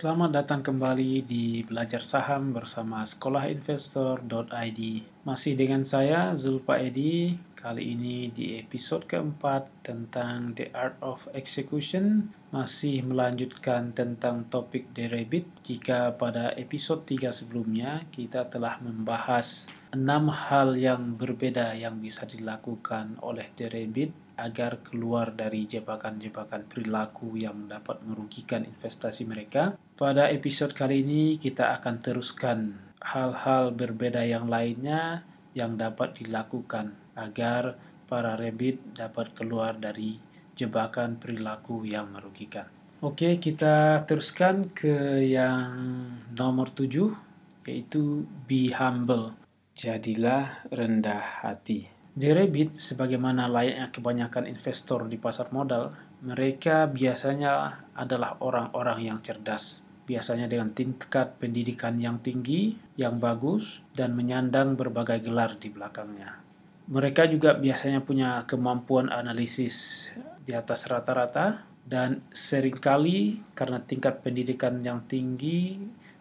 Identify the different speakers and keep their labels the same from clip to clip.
Speaker 1: Selamat datang kembali di Belajar Saham bersama sekolahinvestor.id. Masih dengan saya Zulpa Edi. Kali ini di episode keempat tentang The Art of Execution masih melanjutkan tentang topik Deribit. Jika pada episode 3 sebelumnya kita telah membahas enam hal yang berbeda yang bisa dilakukan oleh Deribit agar keluar dari jebakan-jebakan perilaku yang dapat merugikan investasi mereka. Pada episode kali ini kita akan teruskan hal-hal berbeda yang lainnya yang dapat dilakukan agar para rebit dapat keluar dari jebakan perilaku yang merugikan. Oke, kita teruskan ke yang nomor tujuh, yaitu be humble. Jadilah rendah hati. The Rabbit, sebagaimana layaknya kebanyakan investor di pasar modal, mereka biasanya adalah orang-orang yang cerdas, biasanya dengan tingkat pendidikan yang tinggi, yang bagus, dan menyandang berbagai gelar di belakangnya. Mereka juga biasanya punya kemampuan analisis di atas rata-rata, dan sering kali karena tingkat pendidikan yang tinggi,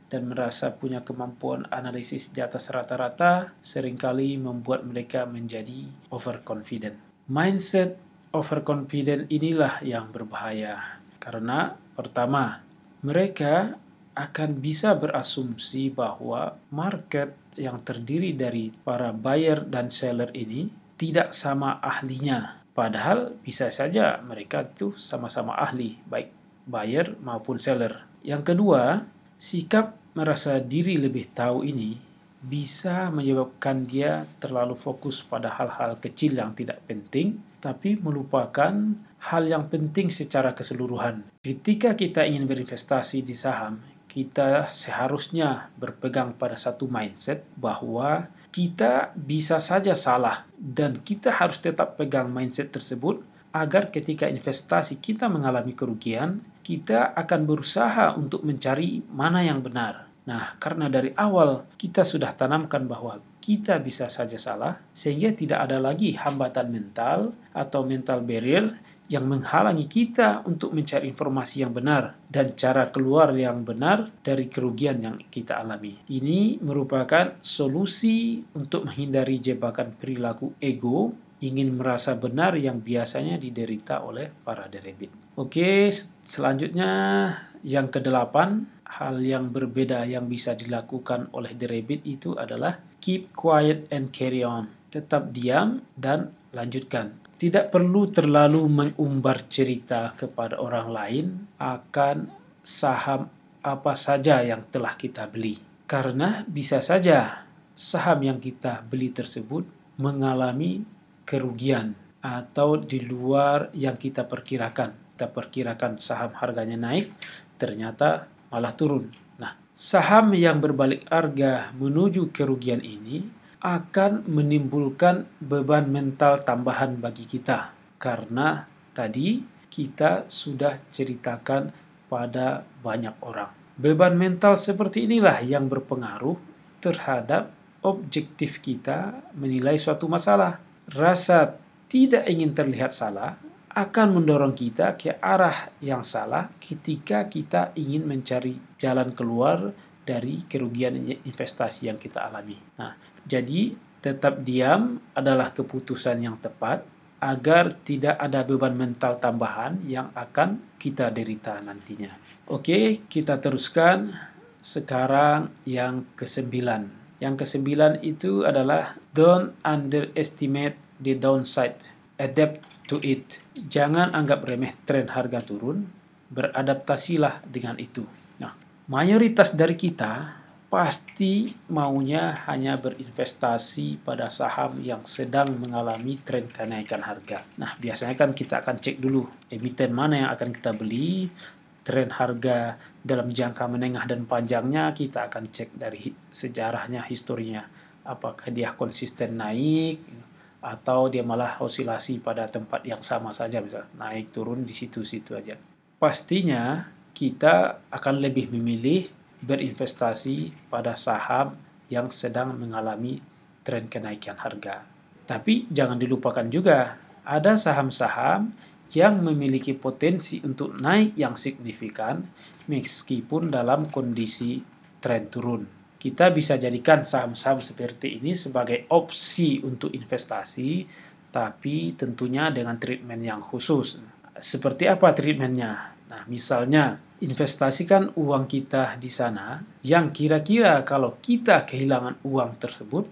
Speaker 1: dan merasa punya kemampuan analisis di atas rata-rata sering kali membuat mereka menjadi overconfident. Mindset overconfident inilah yang berbahaya karena pertama, mereka akan bisa berasumsi bahwa market yang terdiri dari para buyer dan seller ini tidak sama ahlinya. Padahal bisa saja mereka itu sama-sama ahli, baik buyer maupun seller. Yang kedua, sikap merasa diri lebih tahu ini bisa menyebabkan dia terlalu fokus pada hal-hal kecil yang tidak penting, tapi melupakan hal yang penting secara keseluruhan. Ketika kita ingin berinvestasi di saham, kita seharusnya berpegang pada satu mindset bahwa kita bisa saja salah dan kita harus tetap pegang mindset tersebut agar ketika investasi kita mengalami kerugian, kita akan berusaha untuk mencari mana yang benar. Nah, karena dari awal kita sudah tanamkan bahwa kita bisa saja salah, sehingga tidak ada lagi hambatan mental atau mental barrier yang menghalangi kita untuk mencari informasi yang benar dan cara keluar yang benar dari kerugian yang kita alami. Ini merupakan solusi untuk menghindari jebakan perilaku ego ingin merasa benar yang biasanya diderita oleh para derebit. Oke, selanjutnya yang kedelapan, hal yang berbeda yang bisa dilakukan oleh derebit itu adalah keep quiet and carry on. Tetap diam dan lanjutkan. Tidak perlu terlalu mengumbar cerita kepada orang lain akan saham apa saja yang telah kita beli. Karena bisa saja saham yang kita beli tersebut mengalami kerugian atau di luar yang kita perkirakan. Kita perkirakan saham harganya naik, ternyata malah turun. Nah, saham yang berbalik harga menuju kerugian ini akan menimbulkan beban mental tambahan bagi kita. Karena tadi kita sudah ceritakan pada banyak orang. Beban mental seperti inilah yang berpengaruh terhadap objektif kita menilai suatu masalah rasa tidak ingin terlihat salah akan mendorong kita ke arah yang salah ketika kita ingin mencari jalan keluar dari kerugian investasi yang kita alami. Nah, jadi tetap diam adalah keputusan yang tepat agar tidak ada beban mental tambahan yang akan kita derita nantinya. Oke, kita teruskan sekarang yang kesembilan. Yang kesembilan itu adalah don't underestimate the downside, adapt to it. Jangan anggap remeh tren harga turun, beradaptasilah dengan itu. Nah, mayoritas dari kita pasti maunya hanya berinvestasi pada saham yang sedang mengalami tren kenaikan harga. Nah, biasanya kan kita akan cek dulu emiten mana yang akan kita beli, tren harga dalam jangka menengah dan panjangnya kita akan cek dari sejarahnya, historinya. Apakah dia konsisten naik atau dia malah osilasi pada tempat yang sama saja, misal naik turun di situ-situ aja. Pastinya kita akan lebih memilih berinvestasi pada saham yang sedang mengalami tren kenaikan harga. Tapi jangan dilupakan juga ada saham-saham yang memiliki potensi untuk naik yang signifikan meskipun dalam kondisi tren turun. Kita bisa jadikan saham-saham seperti ini sebagai opsi untuk investasi, tapi tentunya dengan treatment yang khusus. Seperti apa treatmentnya? Nah, misalnya investasikan uang kita di sana yang kira-kira kalau kita kehilangan uang tersebut,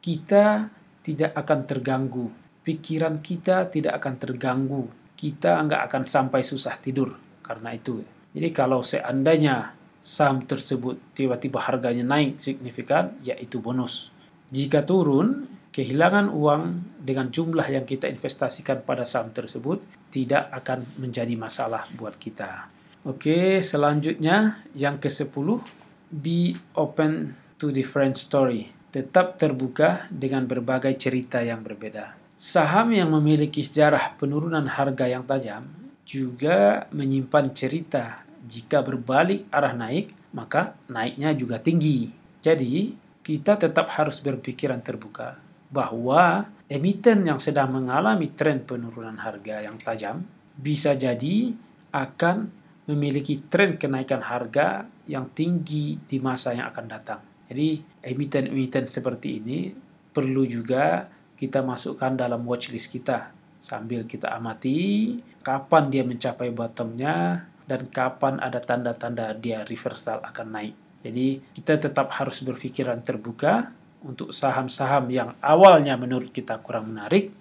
Speaker 1: kita tidak akan terganggu. Pikiran kita tidak akan terganggu. Kita nggak akan sampai susah tidur karena itu. Jadi kalau seandainya saham tersebut tiba-tiba harganya naik signifikan, yaitu bonus. Jika turun, kehilangan uang dengan jumlah yang kita investasikan pada saham tersebut tidak akan menjadi masalah buat kita. Oke, selanjutnya yang ke-10, be open to different story tetap terbuka dengan berbagai cerita yang berbeda. Saham yang memiliki sejarah penurunan harga yang tajam juga menyimpan cerita jika berbalik arah naik, maka naiknya juga tinggi. Jadi, kita tetap harus berpikiran terbuka bahwa emiten yang sedang mengalami tren penurunan harga yang tajam bisa jadi akan memiliki tren kenaikan harga yang tinggi di masa yang akan datang. Jadi emiten-emiten seperti ini perlu juga kita masukkan dalam watchlist kita sambil kita amati kapan dia mencapai bottomnya dan kapan ada tanda-tanda dia reversal akan naik. Jadi kita tetap harus berpikiran terbuka untuk saham-saham yang awalnya menurut kita kurang menarik,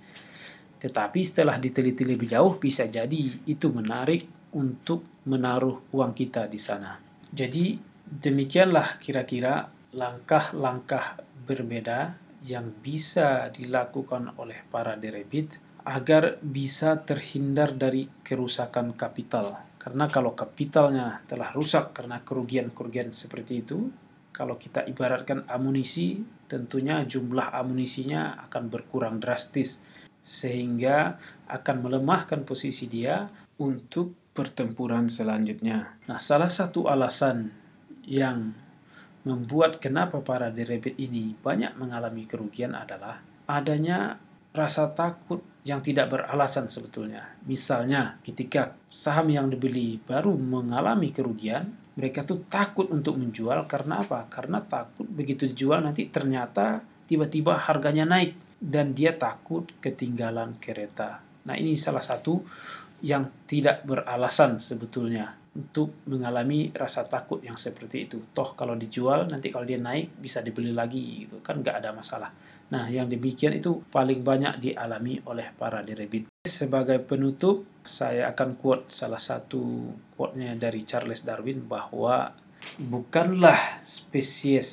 Speaker 1: tetapi setelah diteliti lebih jauh bisa jadi itu menarik untuk menaruh uang kita di sana. Jadi demikianlah kira-kira langkah-langkah berbeda yang bisa dilakukan oleh para derebit agar bisa terhindar dari kerusakan kapital. Karena kalau kapitalnya telah rusak karena kerugian-kerugian seperti itu, kalau kita ibaratkan amunisi, tentunya jumlah amunisinya akan berkurang drastis sehingga akan melemahkan posisi dia untuk pertempuran selanjutnya. Nah, salah satu alasan yang membuat kenapa para derebit ini banyak mengalami kerugian adalah adanya rasa takut yang tidak beralasan sebetulnya. Misalnya ketika saham yang dibeli baru mengalami kerugian, mereka tuh takut untuk menjual karena apa? Karena takut begitu dijual nanti ternyata tiba-tiba harganya naik dan dia takut ketinggalan kereta. Nah, ini salah satu yang tidak beralasan sebetulnya untuk mengalami rasa takut yang seperti itu. Toh kalau dijual nanti kalau dia naik bisa dibeli lagi itu kan nggak ada masalah. Nah yang demikian itu paling banyak dialami oleh para derebit. Sebagai penutup saya akan quote salah satu quote-nya dari Charles Darwin bahwa bukanlah spesies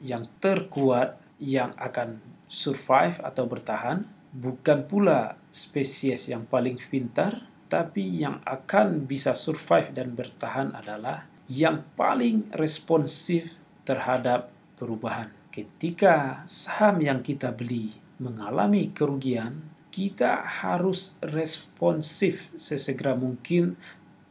Speaker 1: yang terkuat yang akan survive atau bertahan, bukan pula spesies yang paling pintar tapi yang akan bisa survive dan bertahan adalah yang paling responsif terhadap perubahan. Ketika saham yang kita beli mengalami kerugian, kita harus responsif sesegera mungkin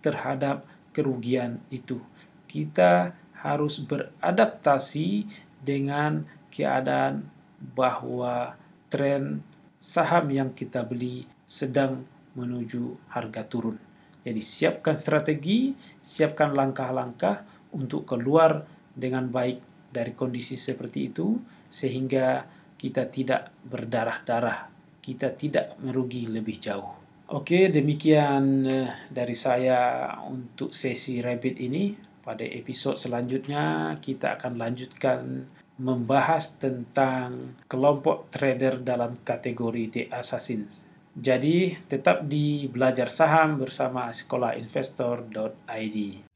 Speaker 1: terhadap kerugian itu. Kita harus beradaptasi dengan keadaan bahwa tren saham yang kita beli sedang menuju harga turun. Jadi siapkan strategi, siapkan langkah-langkah untuk keluar dengan baik dari kondisi seperti itu sehingga kita tidak berdarah-darah, kita tidak merugi lebih jauh. Oke, demikian eh, dari saya untuk sesi Rabbit ini. Pada episode selanjutnya kita akan lanjutkan membahas tentang kelompok trader dalam kategori The Assassins. Jadi tetap di belajar saham bersama sekolahinvestor.id.